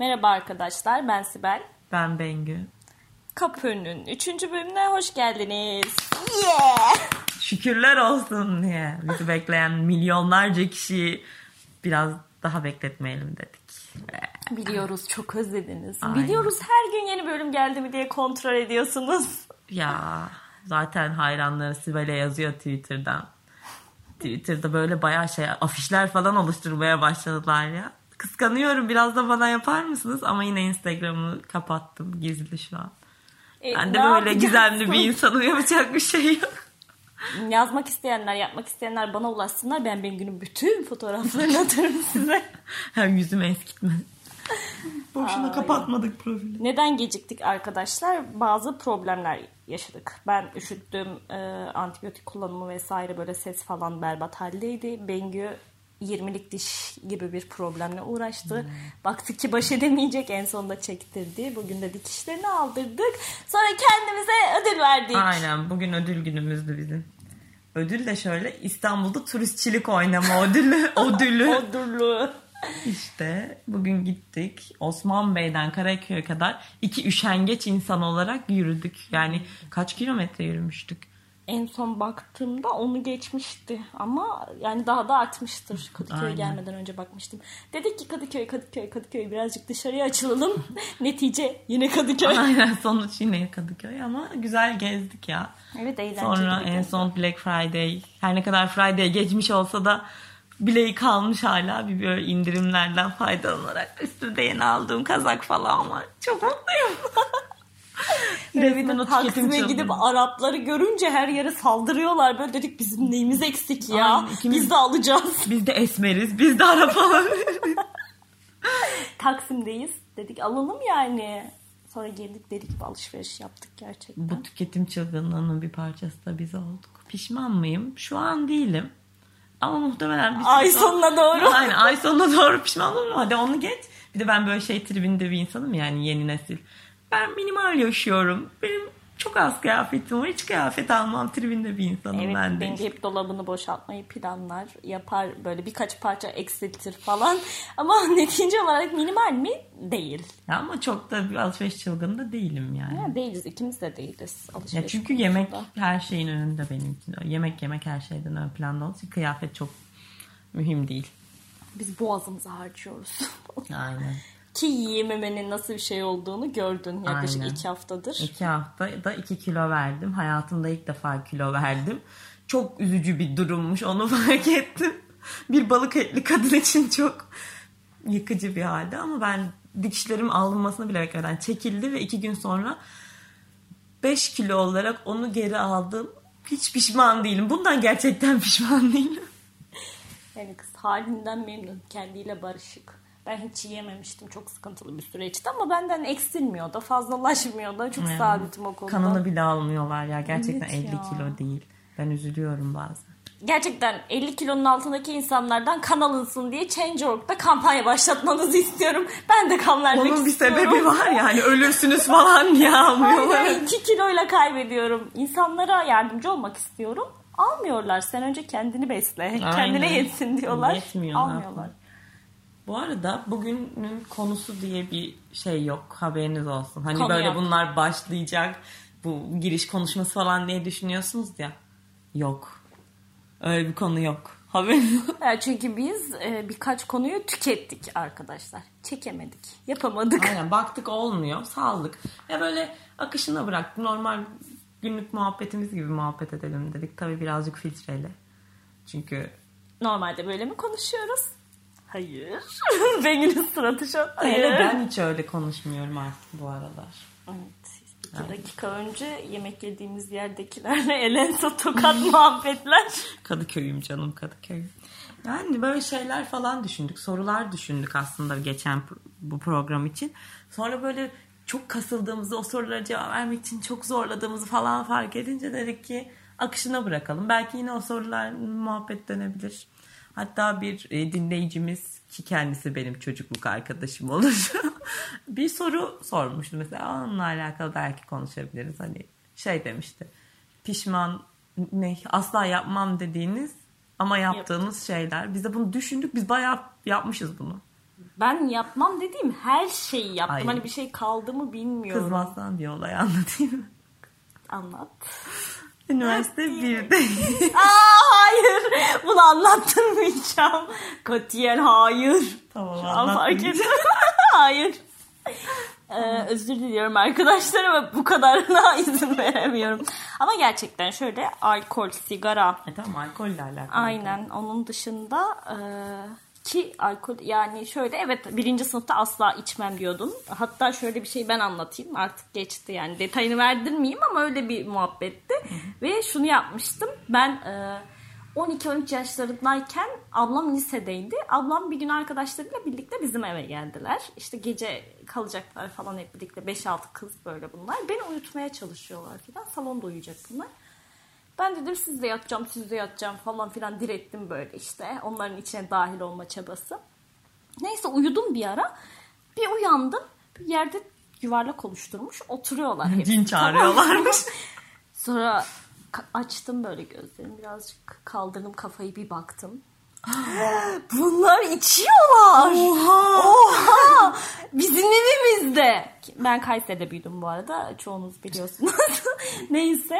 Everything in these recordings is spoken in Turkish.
Merhaba arkadaşlar, ben Sibel. Ben Bengü. Kapı'nın 3. bölümüne hoş geldiniz. Yeah! Şükürler olsun diye bizi bekleyen milyonlarca kişiyi biraz daha bekletmeyelim dedik. Biliyoruz çok özlediniz. Aynen. Biliyoruz her gün yeni bölüm geldi mi diye kontrol ediyorsunuz. Ya zaten hayranları Sibel'e yazıyor Twitter'dan. Twitter'da böyle bayağı şey afişler falan oluşturmaya başladılar ya. Kıskanıyorum biraz da bana yapar mısınız? Ama yine Instagram'ı kapattım gizli şu an. E, Ben de böyle yapacaksın? gizemli bir insanım yapacak bir şey yok. Yazmak isteyenler, yapmak isteyenler bana ulaşsınlar. Ben Bengü'nün bütün fotoğraflarını atarım size. Hem yüzümü eskitme. Boşuna Ay. kapatmadık profili. Neden geciktik arkadaşlar? Bazı problemler yaşadık. Ben üşüttüm, e, antibiyotik kullanımı vesaire böyle ses falan berbat haldeydi. Bengü 20'lik diş gibi bir problemle uğraştı. Baktık ki baş edemeyecek en sonunda çektirdi. Bugün de dikişlerini aldırdık. Sonra kendimize ödül verdik. Aynen bugün ödül günümüzdü bizim. Ödül de şöyle İstanbul'da turistçilik oynama ödülü. ödülü. Ödüllü. İşte bugün gittik. Osman Bey'den Karaköy'e kadar iki üşengeç insan olarak yürüdük. Yani kaç kilometre yürümüştük? En son baktığımda onu geçmişti ama yani daha da artmıştır. Kadıköy'e gelmeden önce bakmıştım. Dedik ki Kadıköy, Kadıköy, Kadıköy birazcık dışarıya açılalım. Netice yine Kadıköy. Aynen sonuç yine Kadıköy ama güzel gezdik ya. evet eğlenceli. Sonra en son Black Friday. Her ne kadar Friday geçmiş olsa da bileği kalmış hala bir böyle indirimlerden faydalanarak üstümde yeni aldığım kazak falan var. Çok mutluyum. Tüketim Taksim'e gidip Arapları görünce her yere saldırıyorlar. Böyle dedik bizim neyimiz eksik ya. Aynen, ikimiz- Biz de alacağız. Biz de esmeriz, biz de Arap. Taksim'deyiz. Dedik alalım yani. Sonra geldik dedik bir alışveriş yaptık gerçekten. Bu tüketim çılgınlığının bir parçası da biz olduk. Pişman mıyım? Şu an değilim. Ama muhtemelen bir Ay sonuna doğru. Aynen ay sonuna doğru pişman olurum. Hadi onu geç. Bir de ben böyle şey tribinde bir insanım yani yeni nesil. Ben minimal yaşıyorum. Benim çok az kıyafetim var. Hiç kıyafet almam tribinde bir insanım Evet ben de. Bengi hep dolabını boşaltmayı planlar. Yapar böyle birkaç parça eksiltir falan. Ama netice olarak minimal mi? Değil. Ya ama çok da bir alışveriş çılgını da değilim yani. Ya değiliz. ikimiz de değiliz. Alışveriş Ya çünkü konusunda. yemek her şeyin önünde benim için. Yemek yemek her şeyden ön planda için kıyafet çok mühim değil. Biz boğazımızı harcıyoruz. Aynen. Ki yiyememenin nasıl bir şey olduğunu gördün yaklaşık Aynen. iki haftadır. İki hafta da iki kilo verdim. Hayatımda ilk defa kilo verdim. Çok üzücü bir durummuş onu fark ettim. Bir balık etli kadın için çok yıkıcı bir halde ama ben dikişlerim alınmasını bile beklemeden çekildi ve iki gün sonra 5 kilo olarak onu geri aldım. Hiç pişman değilim. Bundan gerçekten pişman değilim. Yani kız halinden memnun. Kendiyle barışık. Ben hiç yiyememiştim. Çok sıkıntılı bir süreçti ama benden eksilmiyor da fazlalaşmıyor da. Çok Yani sabitim o konuda. Kanını bile almıyorlar ya. Gerçekten Evet 50 ya. kilo değil. Ben üzülüyorum bazen. Gerçekten 50 kilonun altındaki insanlardan kan alınsın diye Change.org'da kampanya başlatmanızı istiyorum. Ben de kan vermek Onun bir istiyorum. sebebi var yani ölürsünüz falan diye almıyorlar. Aynen 2 kiloyla kaybediyorum. İnsanlara yardımcı olmak istiyorum. Almıyorlar. Sen önce kendini besle. Aynen. Kendine yetsin diyorlar. Yetmiyor, Almıyorlar. Bu arada bugünün konusu diye bir şey yok. Haberiniz olsun. Hani Konu böyle yok. bunlar başlayacak. Bu giriş konuşması falan diye düşünüyorsunuz ya. Yok. Öyle bir konu yok. Haberiniz çünkü biz e, birkaç konuyu tükettik arkadaşlar. Çekemedik. Yapamadık. Aynen baktık olmuyor. Saldık. Ya böyle akışına bıraktık. Normal günlük muhabbetimiz gibi muhabbet edelim dedik. Tabii birazcık filtreyle. Çünkü Normalde böyle mi konuşuyoruz? Hayır. Bengi'nin suratı an. Hayır. hele ben hiç öyle konuşmuyorum artık bu aralar. Evet. İki dakika önce yemek yediğimiz yerdekilerle elensa tokat muhabbetler. Kadıköy'üm canım Kadıköy'üm. Yani böyle şeyler falan düşündük. Sorular düşündük aslında geçen bu program için. Sonra böyle çok kasıldığımızı, o sorulara cevap vermek için çok zorladığımızı falan fark edince dedik ki akışına bırakalım. Belki yine o sorular muhabbet dönebilir. Hatta bir e, dinleyicimiz ki kendisi benim çocukluk arkadaşım olur. bir soru sormuştu mesela onunla alakalı belki konuşabiliriz. Hani şey demişti. Pişman ne asla yapmam dediğiniz ama yaptığınız şeyler. Biz de bunu düşündük. Biz bayağı yapmışız bunu. ben yapmam dediğim her şeyi yaptım. Ay. Hani bir şey kaldı mı bilmiyorum. Kızmazsan bir olay anlatayım? Anlat. Üniversite 1'de. Aa hayır. Bunu anlattırmayacağım. Katiyen hayır. tamam Şu an fark ettim. hayır. Ee, özür diliyorum arkadaşlar ama bu kadarına izin veremiyorum. Ama gerçekten şöyle alkol, sigara, E tamam alkolle alakalı. aynen onun dışında e, ki alkol yani şöyle evet birinci sınıfta asla içmem diyordun. Hatta şöyle bir şey ben anlatayım artık geçti yani detayını verdirmeyeyim ama öyle bir muhabbetti. Ve şunu yapmıştım ben e, 12-13 yaşlarındayken ablam lisedeydi. Ablam bir gün arkadaşlarıyla birlikte bizim eve geldiler. İşte gece kalacaklar falan hep birlikte 5-6 kız böyle bunlar. Beni uyutmaya çalışıyorlar falan. Salonda uyuyacak bunlar. Ben dedim siz de yatacağım, siz de yatacağım falan filan direttim böyle işte. Onların içine dahil olma çabası. Neyse uyudum bir ara. Bir uyandım. Bir yerde yuvarlak oluşturmuş. Oturuyorlar hepsi. Cin çağırıyorlarmış. Sonra açtım böyle gözlerimi. Birazcık kaldırdım kafayı bir baktım. Bunlar içiyorlar. Oha. Oha! Bizim evimizde. Ben Kayseri'de büyüdüm bu arada. Çoğunuz biliyorsunuz. Neyse.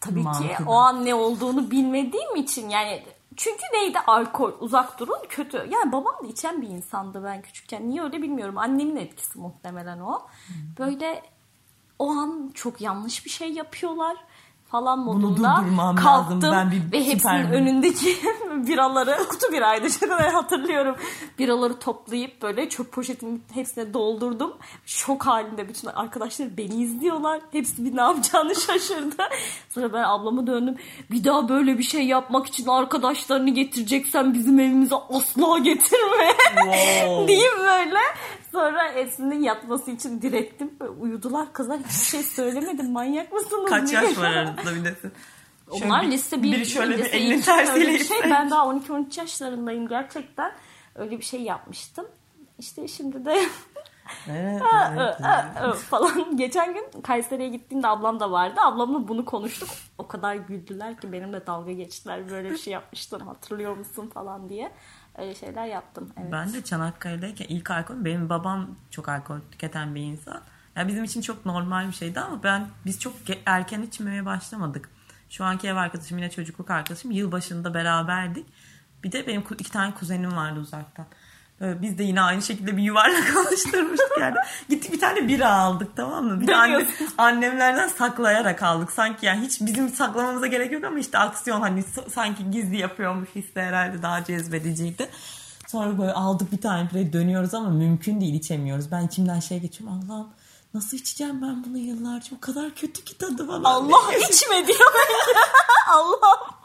Tabii ki Mantıklı. o an ne olduğunu bilmediğim için yani çünkü neydi alkol uzak durun kötü. Yani babam da içen bir insandı ben küçükken. Niye öyle bilmiyorum. Annemin etkisi muhtemelen o. Böyle o an çok yanlış bir şey yapıyorlar falan Bunu modunda durdurmam kalktım lazım. Ben bir ve hepsinin süpermenim. önündeki biraları kutu biraydı kadar hatırlıyorum. Biraları toplayıp böyle çöp poşetinin hepsine doldurdum. Şok halinde bütün arkadaşlar beni izliyorlar. Hepsi bir ne yapacağını şaşırdı. Sonra ben ablama döndüm. Bir daha böyle bir şey yapmak için arkadaşlarını getireceksen bizim evimize asla getirme. Wow. diyeyim böyle. Sonra Esin'in yatması için direttim. Böyle uyudular kızlar hiçbir şey söylemedim. Manyak mısınız? Kaç diye. yaş var aranızda? Şöyle Onlar bir- lise bir, Biri şöyle bir elini tersiyle şey. Ben daha 12-13 yaşlarındayım gerçekten. Öyle bir şey yapmıştım. İşte şimdi de Evet, evet, falan. Geçen gün Kayseri'ye gittiğimde ablam da vardı. Ablamla bunu konuştuk. O kadar güldüler ki benimle dalga geçtiler. Böyle bir şey yapmıştım hatırlıyor musun falan diye. Öyle şeyler yaptım. Evet. Ben de Çanakkale'deyken ilk alkol benim babam çok alkol tüketen bir insan. Yani bizim için çok normal bir şeydi ama ben biz çok erken içmemeye başlamadık. Şu anki ev arkadaşım yine çocukluk arkadaşım yılbaşında beraberdik. Bir de benim iki tane kuzenim vardı uzaktan. Böyle biz de yine aynı şekilde bir yuvarlak alıştırmıştık yani. Gittik bir tane bira aldık tamam mı? Bir de anne, annemlerden saklayarak aldık. Sanki yani hiç bizim saklamamıza gerek yok ama işte aksiyon hani sanki gizli yapıyormuş hissi herhalde daha cezbediciydi. Sonra böyle aldık bir tane bire dönüyoruz ama mümkün değil içemiyoruz. Ben içimden şey geçiyorum Allah'ım nasıl içeceğim ben bunu yıllarca o kadar kötü ki tadı falan. Allah içme diyor. Allah.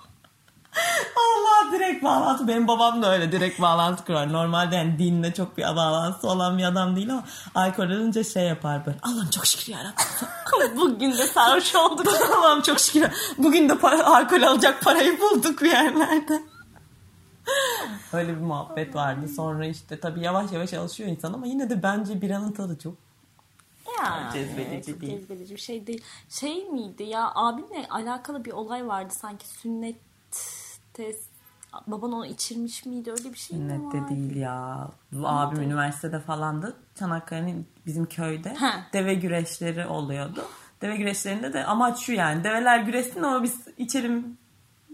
Allah direkt bağlantı. Benim babam da öyle direkt bağlantı kurar. Normalde yani dinle çok bir bağlantısı olan bir adam değil ama alkol alınca şey yapar böyle. Allah'ım çok şükür yarabbim. Bugün de sarhoş olduk. Allah'ım çok şükür. Bugün de para, alkol alacak parayı bulduk bir yerlerde. Öyle bir muhabbet vardı. Sonra işte tabii yavaş yavaş alışıyor insan ama yine de bence biranın tadı çok Ya, Cezbedici evet, değil. Cezbedici bir şey değil. Şey miydi ya abinle alakalı bir olay vardı sanki sünnette baban onu içirmiş miydi öyle bir şey mi var? değil ya. Abim üniversitede falandı. Çanakkale'nin bizim köyde Ha. deve güreşleri oluyordu. Deve güreşlerinde de amaç şu yani. Develer güreşsin ama biz içelim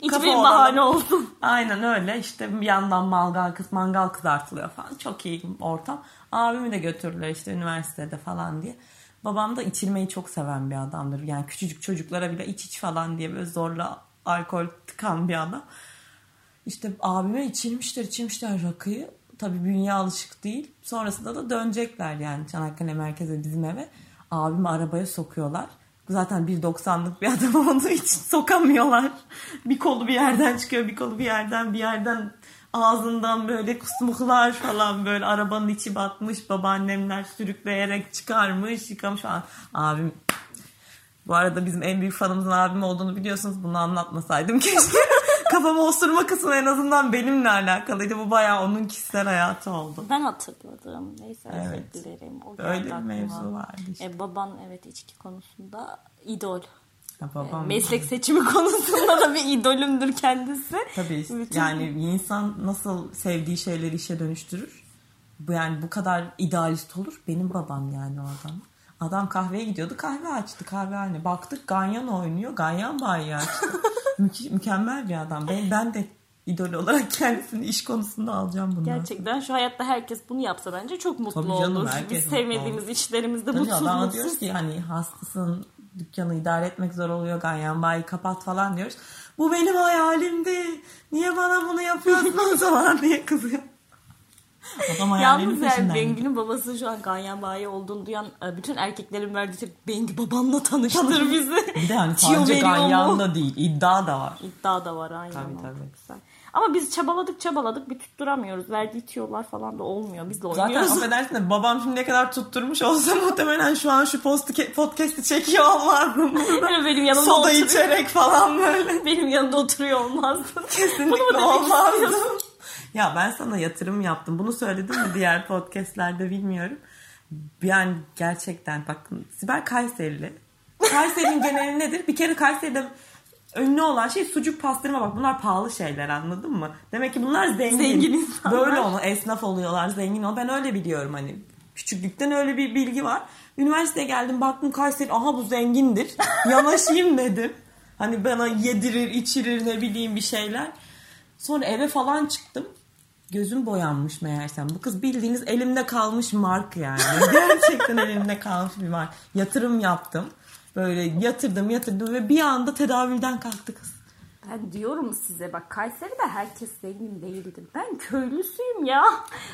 Hiçbir bahane olsun. Aynen öyle işte bir yandan mangal, kız mangal kızartılıyor falan. Çok iyi ortam. Abimi de götürdüler işte üniversitede falan diye. Babam da içirmeyi çok seven bir adamdır. Yani küçücük çocuklara bile iç iç falan diye böyle zorla alkol tıkan bir adam. İşte abime içirmişler içirmişler rakıyı. Tabii bünye alışık değil. Sonrasında da dönecekler yani Çanakkale merkeze bizim eve. Abimi arabaya sokuyorlar. Zaten 1.90'lık bir adam olduğu için sokamıyorlar. Bir kolu bir yerden çıkıyor, bir kolu bir yerden, bir yerden ağzından böyle kusmuklar falan böyle arabanın içi batmış. Babaannemler sürükleyerek çıkarmış, yıkamış falan. Abim bu arada bizim en büyük fanımızın abim olduğunu biliyorsunuz. Bunu anlatmasaydım keşke. Kafama osurma kısmı en azından benimle alakalıydı. Bu bayağı onun kişisel hayatı oldu. Ben hatırladım. Neyse Evet. özür dilerim. O Öyle bir mevzu vardı işte. E, baban evet içki konusunda idol. Ya babam Meslek seçimi konusunda da bir idolümdür kendisi. Tabii Bütün- yani insan nasıl sevdiği şeyleri işe dönüştürür. bu yani bu kadar idealist olur. Benim babam yani o adam. Adam kahveye gidiyordu. Kahve açtı kahvehane. Baktık Ganyan oynuyor. Ganyan bayi açtı. Mü- mükemmel bir adam. Ben, ben de idol olarak kendisini iş konusunda alacağım bundan. Gerçekten şu hayatta herkes bunu yapsa bence çok mutlu Tabii canım, olur. Biz sevmediğimiz işlerimizde Tabii mutsuz adama diyoruz ki hani hastasın dükkanı idare etmek zor oluyor ganyan bayi kapat falan diyoruz. Bu benim hayalimdi. Niye bana bunu yapıyorsun falan diye kızıyor. Adam Yalnız yani. Bengi'nin babası şu an Ganyan Bayi olduğunu duyan e, bütün erkeklerin verdiği tepki Bengi babamla tanıştır bizi. Bir de hani sadece veriyor ganyan mu? da değil iddia da var. İddia da var aynen. Tabii, tabii. Güzel. Ama biz çabaladık çabaladık bir tutturamıyoruz. Verdiği tüyolar falan da olmuyor. Biz de Zaten oynuyoruz. affedersin de babam şimdi ne kadar tutturmuş olsa muhtemelen şu an şu post- podcast'i çekiyor olmazdım. benim yanımda Soda oturuyor. içerek falan böyle. Benim yanımda oturuyor olmazdı. Bunu mu Kesinlikle demek olmazdı. istiyorsun? Ya ben sana yatırım yaptım. Bunu söyledim mi diğer podcastlerde bilmiyorum. Yani gerçekten bakın Sibel Kayserili. Kayseri'nin geneli nedir? Bir kere Kayseri'de ünlü olan şey sucuk pastırma bak bunlar pahalı şeyler anladın mı? Demek ki bunlar zengin. Zengin insanlar. Böyle onu esnaf oluyorlar zengin ol. Ben öyle biliyorum hani. Küçüklükten öyle bir bilgi var. Üniversiteye geldim baktım Kayseri aha bu zengindir. Yanaşayım dedim. Hani bana yedirir içirir ne bileyim bir şeyler. Sonra eve falan çıktım. Gözüm boyanmış meğersem. Bu kız bildiğiniz elimde kalmış mark yani. Gerçekten elimde kalmış bir mark. Yatırım yaptım. Böyle yatırdım yatırdım ve bir anda tedavülden kalktı kız. Ben diyorum size bak Kayseri'de herkes zengin değildir. Ben köylüsüyüm ya.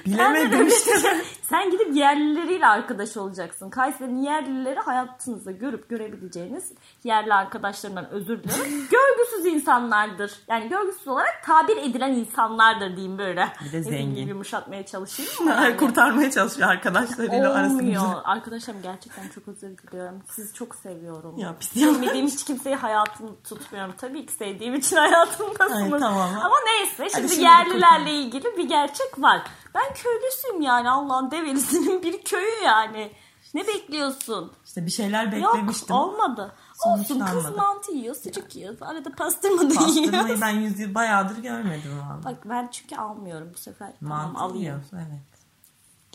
Bilemedim işte. Sen gidip yerlileriyle arkadaş olacaksın. Kayseri'nin yerlileri hayatınızda görüp görebileceğiniz yerli arkadaşlarımdan özür dilerim. görgüsüz insanlardır. Yani görgüsüz olarak tabir edilen insanlardır diyeyim böyle. Bir de zengin. Yumuşatmaya çalışayım. ama yani. Kurtarmaya çalışıyor arkadaşlarıyla arasında. Olmuyor. Arkadaşlarım gerçekten çok özür diliyorum. Sizi çok seviyorum. Ya pis yalan. Sevmediğim hiç kimseyi hayatımda tutmuyorum. Tabii ki sevdiğim için hayatımdasınız. Ay, tamam. Ama neyse şimdi, şimdi yerlilerle ilgili bir gerçek var. Ben köylüsüyüm yani Allah'ın develisinin bir köyü yani. Ne bekliyorsun? İşte bir şeyler Yok beklemiştim. olmadı. Sonuçta Olsun kız mantı yiyor, sucuk yiyor. Arada pastırma da yiyor. Pastırmayı ben yüzyıl bayağıdır görmedim valla. Bak ben çünkü almıyorum bu sefer. Tamam Mantı alayım. yiyorsun evet.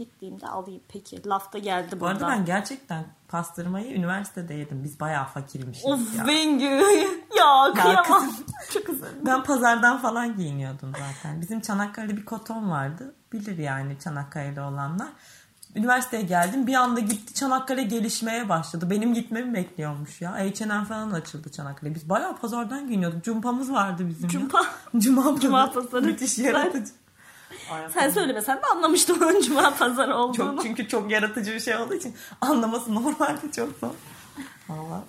Gittiğimde alayım. Peki lafta geldi Bu buradan. arada ben gerçekten pastırmayı üniversitede yedim. Biz bayağı fakirmişiz Of ya. Bengü. ya kıyamam. Çok üzüldüm. Ben pazardan falan giyiniyordum zaten. Bizim Çanakkale'de bir koton vardı. Bilir yani Çanakkale'de olanlar. Üniversiteye geldim. Bir anda gitti Çanakkale gelişmeye başladı. Benim gitmemi bekliyormuş ya. H&M falan açıldı Çanakkale. Biz bayağı pazardan giyiniyorduk. Cumpamız vardı bizim. ya. Cumpa. Cuma, Cuma pazarı. Müthiş yaratıcı. Sen söylemesen de anlamıştım onun cuma pazarı olduğunu. Çok çünkü çok yaratıcı bir şey olduğu için anlaması normalde çok zor. Valla.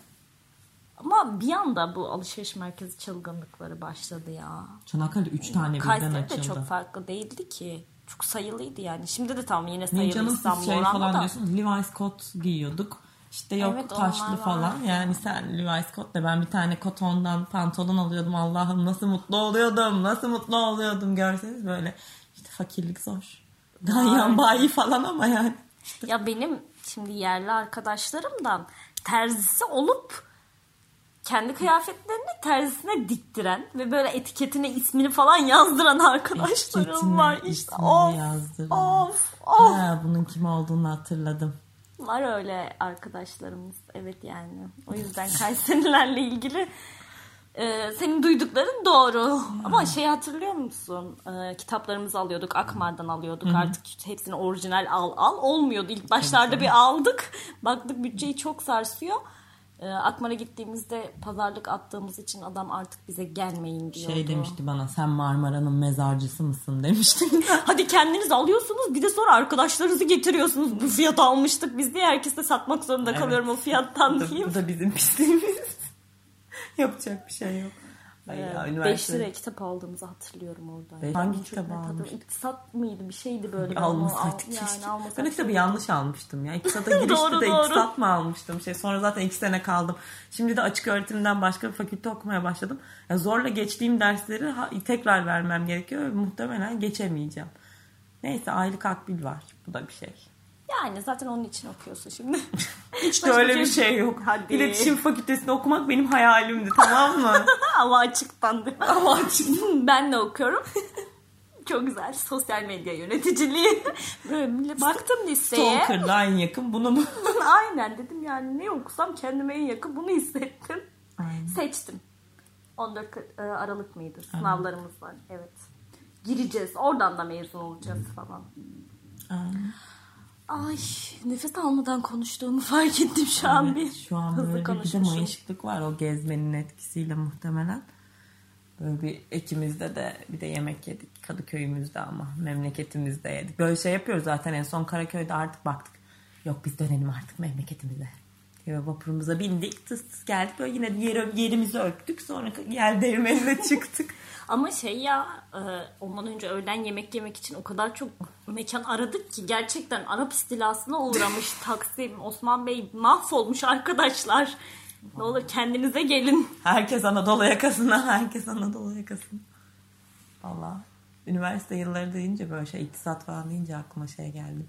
Ama bir anda bu alışveriş merkezi çılgınlıkları başladı ya. Çanakkale'de 3 tane birden Kayseri de açıldı. çok farklı değildi ki. Çok sayılıydı yani. Şimdi de tamam yine Ne sayılı canım siz İstanbul şey falan da. diyorsunuz. Levi's kot giyiyorduk. İşte yok Evet, taşlı onlar var. falan. Yani sen Levi's kot de ben bir tane kotondan pantolon alıyordum. Allah'ım nasıl mutlu oluyordum. Nasıl mutlu oluyordum görseniz böyle. İşte fakirlik zor. Ganyan bayi falan ama yani. Ya benim şimdi yerli arkadaşlarımdan terzisi olup kendi kıyafetlerini terzisine diktiren ve böyle etiketine ismini falan yazdıran arkadaşlarım Etiketine var. İşte of, yazdıran. of, of. Ha, bunun kim olduğunu hatırladım. Var öyle arkadaşlarımız. Evet yani. O yüzden Kayserilerle ilgili e, senin duydukların doğru. Ama şey hatırlıyor musun? E, kitaplarımızı alıyorduk. Akmar'dan alıyorduk. Artık hepsini orijinal al al olmuyordu. İlk başlarda bir aldık. Baktık bütçeyi çok sarsıyor. E, Akmar'a gittiğimizde pazarlık attığımız için adam artık bize gelmeyin diyordu. Şey demişti bana sen Marmara'nın mezarcısı mısın demişti. Hadi kendiniz alıyorsunuz bir de sonra arkadaşlarınızı getiriyorsunuz. Bu fiyata almıştık biz diye herkese satmak zorunda Evet. kalıyorum o fiyattan diyeyim. bu da bizim pisliğimiz. Yapacak bir şey yok. Ay ya, 5 üniversite- liraya kitap aldığımızı hatırlıyorum orada. Yani Hangi hatırlıyorum. almıştın? İktisat mıydı bir şeydi böyle. Almasaydık al- keşke. Yani almasaydık. Ben o kitabı yanlış almıştım ya. İktisata girişti Doğru, de doğru. iktisat mı almıştım? Şey, sonra zaten iki sene kaldım. Şimdi de açık öğretimden başka bir fakülte okumaya başladım. Ya zorla geçtiğim dersleri ha- tekrar vermem gerekiyor. ve Muhtemelen geçemeyeceğim. Neyse aylık akbil var. Bu da bir şey. Yani zaten onun için okuyorsun şimdi. Hiç de öyle bir şey- şey yok. Hadi. İletişim fakültesinde okumak benim hayalimdi tamam mı? Ama açıktan değil mi? Ama açık. ben de okuyorum. Çok güzel. Sosyal medya yöneticiliği. Böyle baktım listeye. Stalker'da en yakın bunu mu? Aynen dedim yani ne okusam kendime en yakın bunu hissettim. Aynen. Seçtim. 14 e, Aralık mıydı? Sınavlarımız var. Evet. Gireceğiz. Oradan da mezun olacağız falan. Aynen. Ay nefes almadan konuştuğumu fark ettim şu an bir. Şu an Hızlı böyle bir de mayışıklık var o gezmenin etkisiyle muhtemelen. Böyle bir ekimizde de bir de yemek yedik Kadıköy'ümüzde ama memleketimizde yedik. Böyle şey yapıyoruz zaten en son Karaköy'de artık baktık. Yok biz dönelim artık memleketimize. Vapurumuza bindik tıs tıs geldik böyle yine yer, yerimizi öptük sonra yer değirmenine çıktık. Ama şey ya e, ondan önce öğlen yemek yemek için o kadar çok mekan aradık ki gerçekten Arap istilasına uğramış Taksim. Osman Bey mahvolmuş arkadaşlar. Ne olur kendinize gelin. Herkes Anadolu yakasına, herkes Anadolu yakasına. Valla üniversite yılları deyince böyle şey iktisat falan deyince aklıma şey geldi.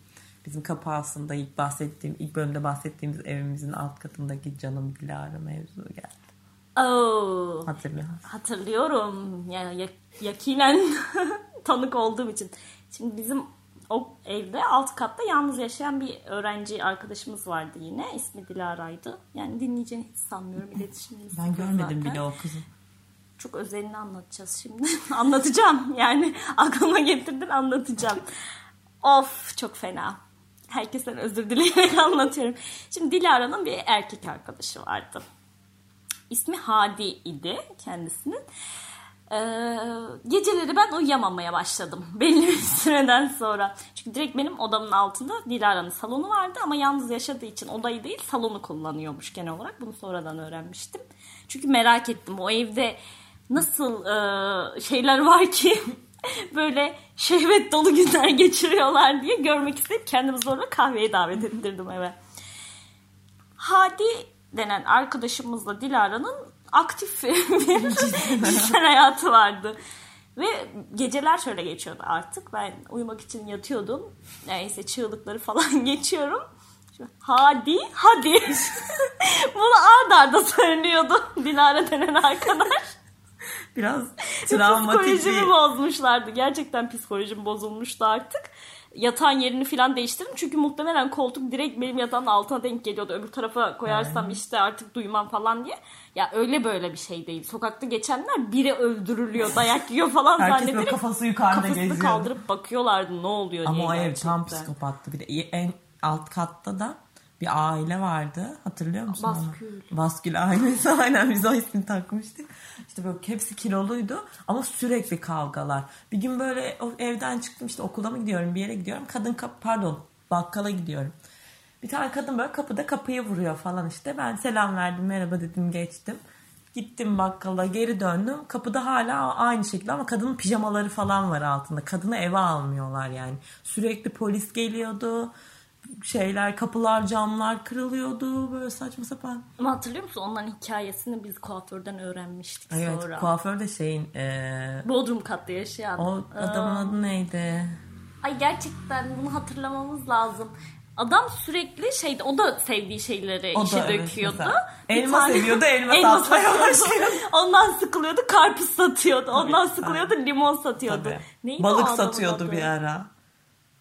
Bizim kapı altında ilk bahsettiğim, ilk bölümde bahsettiğimiz evimizin alt katındaki canım Dilara mevzu geldi. Oo, Hatırlıyor. hatırlıyorum. Ya, ya- yakinen tanık olduğum için. Şimdi bizim o evde alt katta yalnız yaşayan bir öğrenci arkadaşımız vardı yine. İsmi Dilara'ydı. Yani dinleyeceğini hiç sanmıyorum. İletişimimiz Ben görmedim zaten. bile o kızı. Çok özelini anlatacağız şimdi. Anlatacağım. Yani aklıma getirdin anlatacağım. of çok fena. Herkesten özür dileyerek anlatıyorum. Şimdi Dilara'nın bir erkek arkadaşı vardı. İsmi Hadi idi kendisinin. Ee, geceleri ben uyuyamamaya başladım belli bir süreden sonra. Çünkü direkt benim odamın altında Dilara'nın salonu vardı ama yalnız yaşadığı için odayı değil salonu kullanıyormuş genel olarak. Bunu sonradan öğrenmiştim. Çünkü merak ettim o evde nasıl e, şeyler var ki böyle şehvet dolu günler geçiriyorlar diye görmek isteyip kendimi zorla kahveye davet ettirdim eve. Hadi denen arkadaşımızla Dilara'nın aktif bir cinsel hayatı vardı. Ve geceler şöyle geçiyordu artık. Ben uyumak için yatıyordum. Neyse çığlıkları falan geçiyorum. Hadi, hadi. Bunu ard arda söylüyordu Dilara denen arkadaş. Biraz travmatik Psikolojimi bir... bozmuşlardı. Gerçekten psikolojim bozulmuştu artık. Yatağın yerini falan değiştirdim. Çünkü muhtemelen koltuk direkt benim yatağın altına denk geliyordu. Öbür tarafa koyarsam işte artık duymam falan diye. Ya öyle böyle bir şey değil. Sokakta geçenler biri öldürülüyor, dayak yiyor falan Herkes zannederek kafası yukarıda kafasını geziyor. kaldırıp bakıyorlardı ne oluyor diye Ama o ev tam psikopattı. Bir de en alt katta da bir aile vardı. Hatırlıyor musun Baskül. onu? Baskül ailesi. Aynen biz o ismini takmıştık. İşte böyle hepsi kiloluydu ama sürekli kavgalar. Bir gün böyle evden çıktım işte okula mı gidiyorum bir yere gidiyorum. Kadın kap pardon bakkala gidiyorum. Bir tane kadın böyle kapıda kapıyı vuruyor falan işte. Ben selam verdim merhaba dedim geçtim. Gittim bakkala geri döndüm. Kapıda hala aynı şekilde ama kadının pijamaları falan var altında. Kadını eve almıyorlar yani. Sürekli polis geliyordu. Şeyler kapılar camlar kırılıyordu. Böyle saçma sapan. Ama hatırlıyor musun? Onların hikayesini biz kuaförden öğrenmiştik Evet sonra. kuaför de şeyin eee, Bodrum katta yaşayan. o adamın adı neydi? Ay gerçekten bunu hatırlamamız lazım. Adam sürekli şeydi o da sevdiği şeyleri O da işe evet, döküyordu. Bir Elma seviyordu, elma satmaya satıyordu. başlıyordu. Ondan sıkılıyordu karpuz satıyordu. Ondan Tabii, sıkılıyordu limon satıyordu. Tabii. Neydi Balık satıyordu adı? bir ara.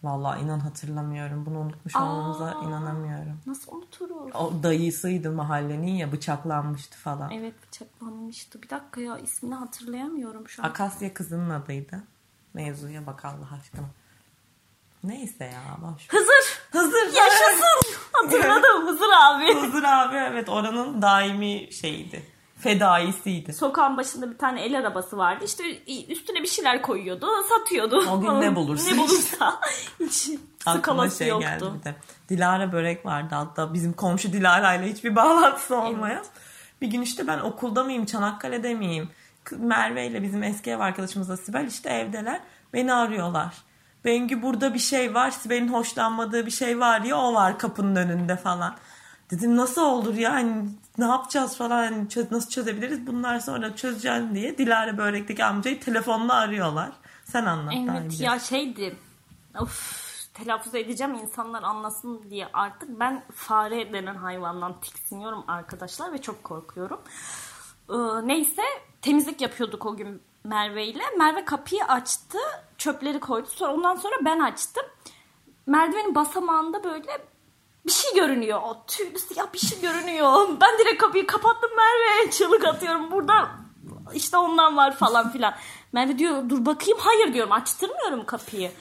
Vallahi inan hatırlamıyorum. Bunu unutmuş Aa. olmamıza inanamıyorum. Nasıl unuturuz? O dayısıydı mahallenin ya bıçaklanmıştı falan. Evet bıçaklanmıştı. Bir dakika ya ismini hatırlayamıyorum şu an. Akasya kızının adıydı. Mevzuya bak Allah aşkına. Neyse ya boş. Hızır. Hızır. Yaşasın. Hatırladım Hızır abi. Hızır abi evet oranın daimi şeyiydi. Fedaisiydi. Sokağın başında bir tane el arabası vardı. İşte üstüne bir şeyler koyuyordu, satıyordu. O gün ne bulursa ne bulursa. Hiç Aklıma şey yoktu. geldi bir de. Dilara börek vardı hatta bizim komşu Dilara ile hiçbir bağlantısı olmayan. Bir gün işte ben okulda mıyım Çanakkale'de miyim? Merve ile bizim eski ev arkadaşımızla Sibel işte evdeler. Beni arıyorlar. Bengü burada bir şey var. Sibel'in hoşlanmadığı bir şey var ya o var kapının önünde falan. Dedim nasıl olur ya hani ne yapacağız falan hani çöz- nasıl çözebiliriz bunlar sonra çözeceğim diye Dilara börekteki amcayı telefonla arıyorlar. Sen anlat Evet ya şeydi. Of telaffuz edeceğim insanlar anlasın diye artık ben fare denen hayvandan tiksiniyorum arkadaşlar ve çok korkuyorum. Ee, neyse temizlik yapıyorduk o gün Merve ile. Merve kapıyı açtı. çöpleri koydu. Sonra ondan sonra ben açtım. Merdivenin basamağında böyle bir şey görünüyor. O tüylü siyah bir şey görünüyor. Ben direkt kapıyı kapattım Merve. Çığlık atıyorum. Burada işte ondan var falan filan. Merve diyor dur bakayım. Hayır diyorum açtırmıyorum kapıyı.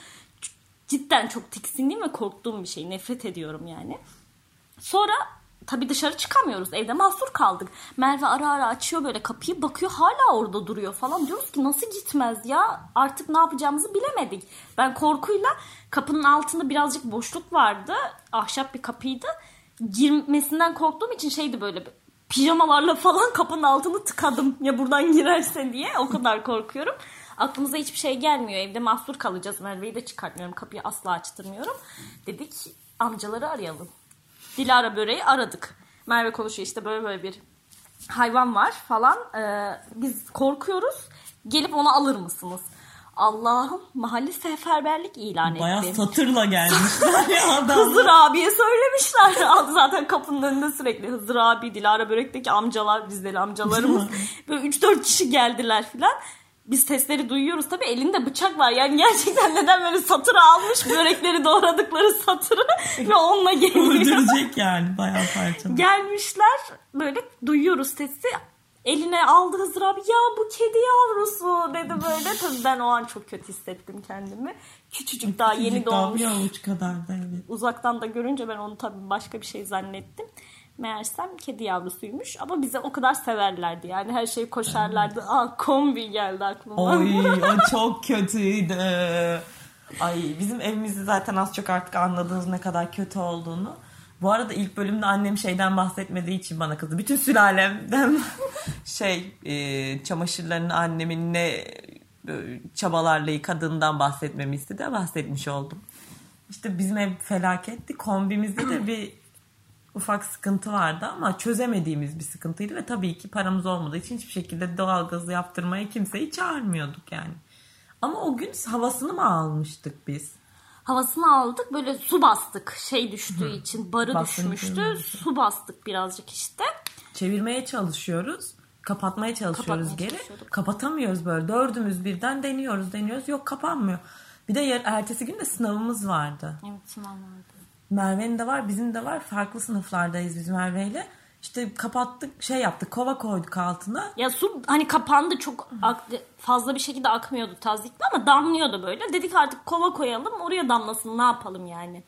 Cidden çok tiksindiğim ve korktuğum bir şey. Nefret ediyorum yani. Sonra tabii dışarı çıkamıyoruz. Evde mahsur kaldık. Merve ara ara açıyor böyle kapıyı bakıyor hala orada duruyor falan. Diyoruz ki nasıl gitmez ya artık ne yapacağımızı bilemedik. Ben korkuyla kapının altında birazcık boşluk vardı. Ahşap bir kapıydı. Girmesinden korktuğum için şeydi böyle pijamalarla falan kapının altını tıkadım. Ya buradan girerse diye o kadar korkuyorum. Aklımıza hiçbir şey gelmiyor. Evde mahsur kalacağız. Merve'yi de çıkartmıyorum. Kapıyı asla açtırmıyorum. Dedik amcaları arayalım. Dilara böreği aradık. Merve konuşuyor işte böyle böyle bir hayvan var falan. Ee, biz korkuyoruz. Gelip onu alır mısınız? Allah'ım mahalle seferberlik ilan etti. Bayağı satırla gelmişler ya. Hızır abiye söylemişler. Zaten kapının önünde sürekli Hızır abi, Dilara Börek'teki amcalar, bizleri amcalarımız. Böyle 3-4 kişi geldiler filan. Biz sesleri duyuyoruz tabii elinde bıçak var. Yani gerçekten neden böyle satırı almış börekleri doğradıkları satırı ve onunla geliyor. Öldürecek yani bayağı parçalı. Gelmişler böyle duyuyoruz sesi. Eline aldı Hızır abi ya bu kedi yavrusu dedi böyle. Tabii ben o an çok kötü hissettim kendimi. Küçücük daha yeni Küçücük daha doğmuş. bir avuç kadar da evet. Uzaktan da görünce ben onu tabii başka bir şey zannettim. Meğersem kedi yavrusuymuş ama bize o kadar severlerdi yani her şeyi koşarlardı. Aa kombi geldi aklıma. Oy o çok kötüydü. Ay bizim evimizi zaten az çok artık anladınız ne kadar kötü olduğunu. Bu arada ilk bölümde annem şeyden bahsetmediği için bana kızdı. Bütün sülalemden şey e, çamaşırlarını annemin ne e, çabalarla yıkadığından bahsetmemi istedi. Bahsetmiş oldum. İşte bizim ev felaketti. Kombimizde de bir ufak sıkıntı vardı ama çözemediğimiz bir sıkıntıydı ve tabii ki paramız olmadığı için hiçbir şekilde doğalgazı yaptırmaya kimseyi çağırmıyorduk yani. Ama o gün havasını mı almıştık biz? Havasını aldık böyle su bastık şey düştüğü için barı Basıncı düşmüştü. düşmüştü. Su bastık birazcık işte. Çevirmeye çalışıyoruz. Kapatmaya çalışıyoruz Kapatmaya geri. Kapatamıyoruz böyle. Dördümüz birden deniyoruz deniyoruz. Yok kapanmıyor. Bir de yer, ertesi gün de sınavımız vardı. Evet sınav vardı. Merve'nin de var bizim de var. Farklı sınıflardayız biz Merve'yle. İşte kapattık şey yaptık kova koyduk altına. Ya su hani kapandı çok fazla bir şekilde akmıyordu tazikli ama damlıyordu böyle. Dedik artık kova koyalım oraya damlasın ne yapalım yani.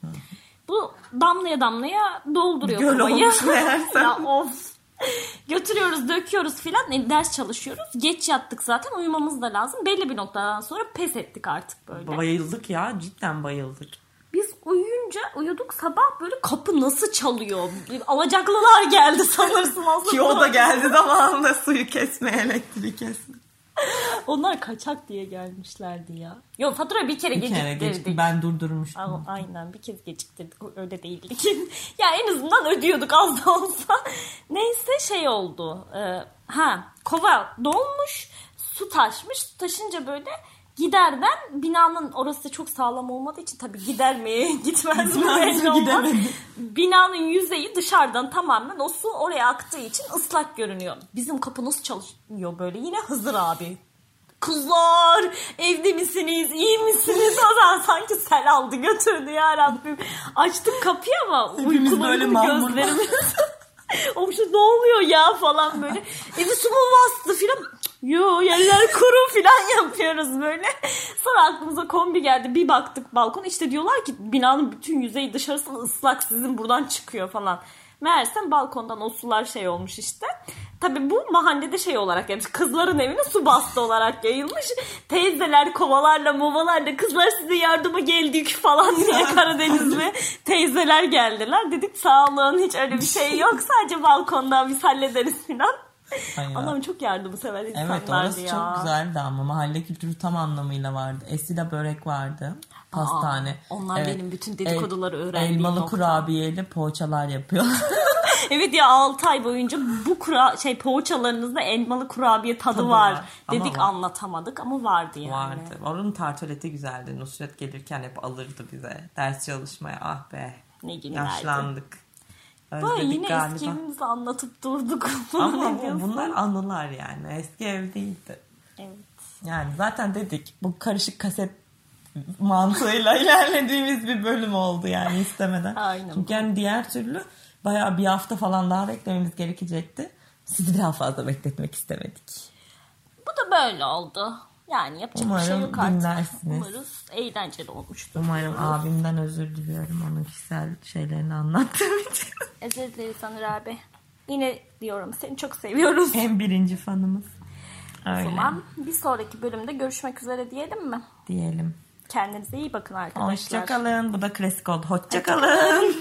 Bu damlaya damlaya dolduruyor Göl kovayı. ya of. Götürüyoruz döküyoruz filan E, ders çalışıyoruz. Geç yattık zaten uyumamız da lazım. Belli bir noktadan sonra pes ettik artık böyle. Bayıldık ya cidden bayıldık. Biz uyuyunca uyuduk sabah böyle kapı nasıl çalıyor? Alacaklılar geldi sanırsın aslında. Ki o da geldi zamanında suyu kesme elektriği kesme. Onlar kaçak diye gelmişlerdi ya. Yok fatura bir kere Bir kere geciktirdik. geçti ben durdurmuştum. Aa, Aynen bir kez geciktirdik. Öyle değildi ki. ya en azından ödüyorduk az da olsa. Neyse şey oldu. Ee, ha kova dolmuş. Su taşmış. Taşınca böyle giderden binanın orası çok sağlam olmadığı için tabii gitmez mi Gitmez mi, belli olmaz. Binanın yüzeyi dışarıdan tamamen o su oraya aktığı için ıslak görünüyor. Bizim kapı nasıl çalışıyor böyle yine Hızır abi. Kızlar evde misiniz iyi misiniz o zaman sanki sel aldı götürdü ya Rabbim. Açtık kapıyı ama Hepimiz gözlerimiz. Olmuş ne oluyor ya falan böyle. Evi su mu bastı filan. Yo yerler kuru filan yapıyoruz böyle. Sonra aklımıza kombi geldi. Bir baktık balkon işte diyorlar ki binanın bütün yüzeyi dışarısı ıslak sizin buradan çıkıyor falan. Meğersem balkondan o sular şey olmuş işte. Tabi bu mahallede şey olarak yapmış. Kızların evine su bastı olarak yayılmış. Teyzeler kovalarla movalarla kızlar size yardıma geldik falan diye Karadeniz'e teyzeler geldiler. Dedik sağ olun hiç öyle bir şey yok. Sadece balkondan biz hallederiz falan. Ay ya. Allah'ım çok yardımsever insanlardı Evet orası ya. çok güzeldi ama mahalle kültürü tam anlamıyla vardı. Esida börek vardı. Pastane. onlar benim bütün dedikoduları öğrendiğim Elmalı nokta. kurabiyeli poğaçalar yapıyorlar. Evet ya 6 ay boyunca bu kura şey poğaçalarınızda elmalı kurabiye tadı, Tadı var. var. Ama Dedik var. anlatamadık ama vardı yani. vardı. Onun tartoleti güzeldi. Nusret gelirken hep alırdı bize. Ders çalışmaya. Ah be. Ne günlerdi. Yaşlandık. Böyle Özledik yine galiba. eski evimizi anlatıp durduk. Ama bu- bunlar anılar yani. Eski ev değildi. Evet. Yani zaten dedik bu karışık kaset mantığıyla ilerlediğimiz bir bölüm oldu yani istemeden. Aynen. Çünkü yani diğer türlü bayağı bir hafta falan daha beklememiz gerekecekti. Sizi daha fazla bekletmek istemedik. Bu da böyle oldu. Yani yapacak bir şey Umarım yok artık. dinlersiniz. Umarız eğlenceli olmuştur. Umarım abimden özür diliyorum onun kişisel şeylerini anlattığım için. Özür dileriz Anır abi. Yine diyorum seni çok seviyoruz. Hem birinci fanımız. O Öyle zaman bir sonraki bölümde görüşmek üzere diyelim mi? diyelim. Kendinize iyi bakın arkadaşlar. Hoşçakalın. Bu da klasik oldu. Hoşçakalın.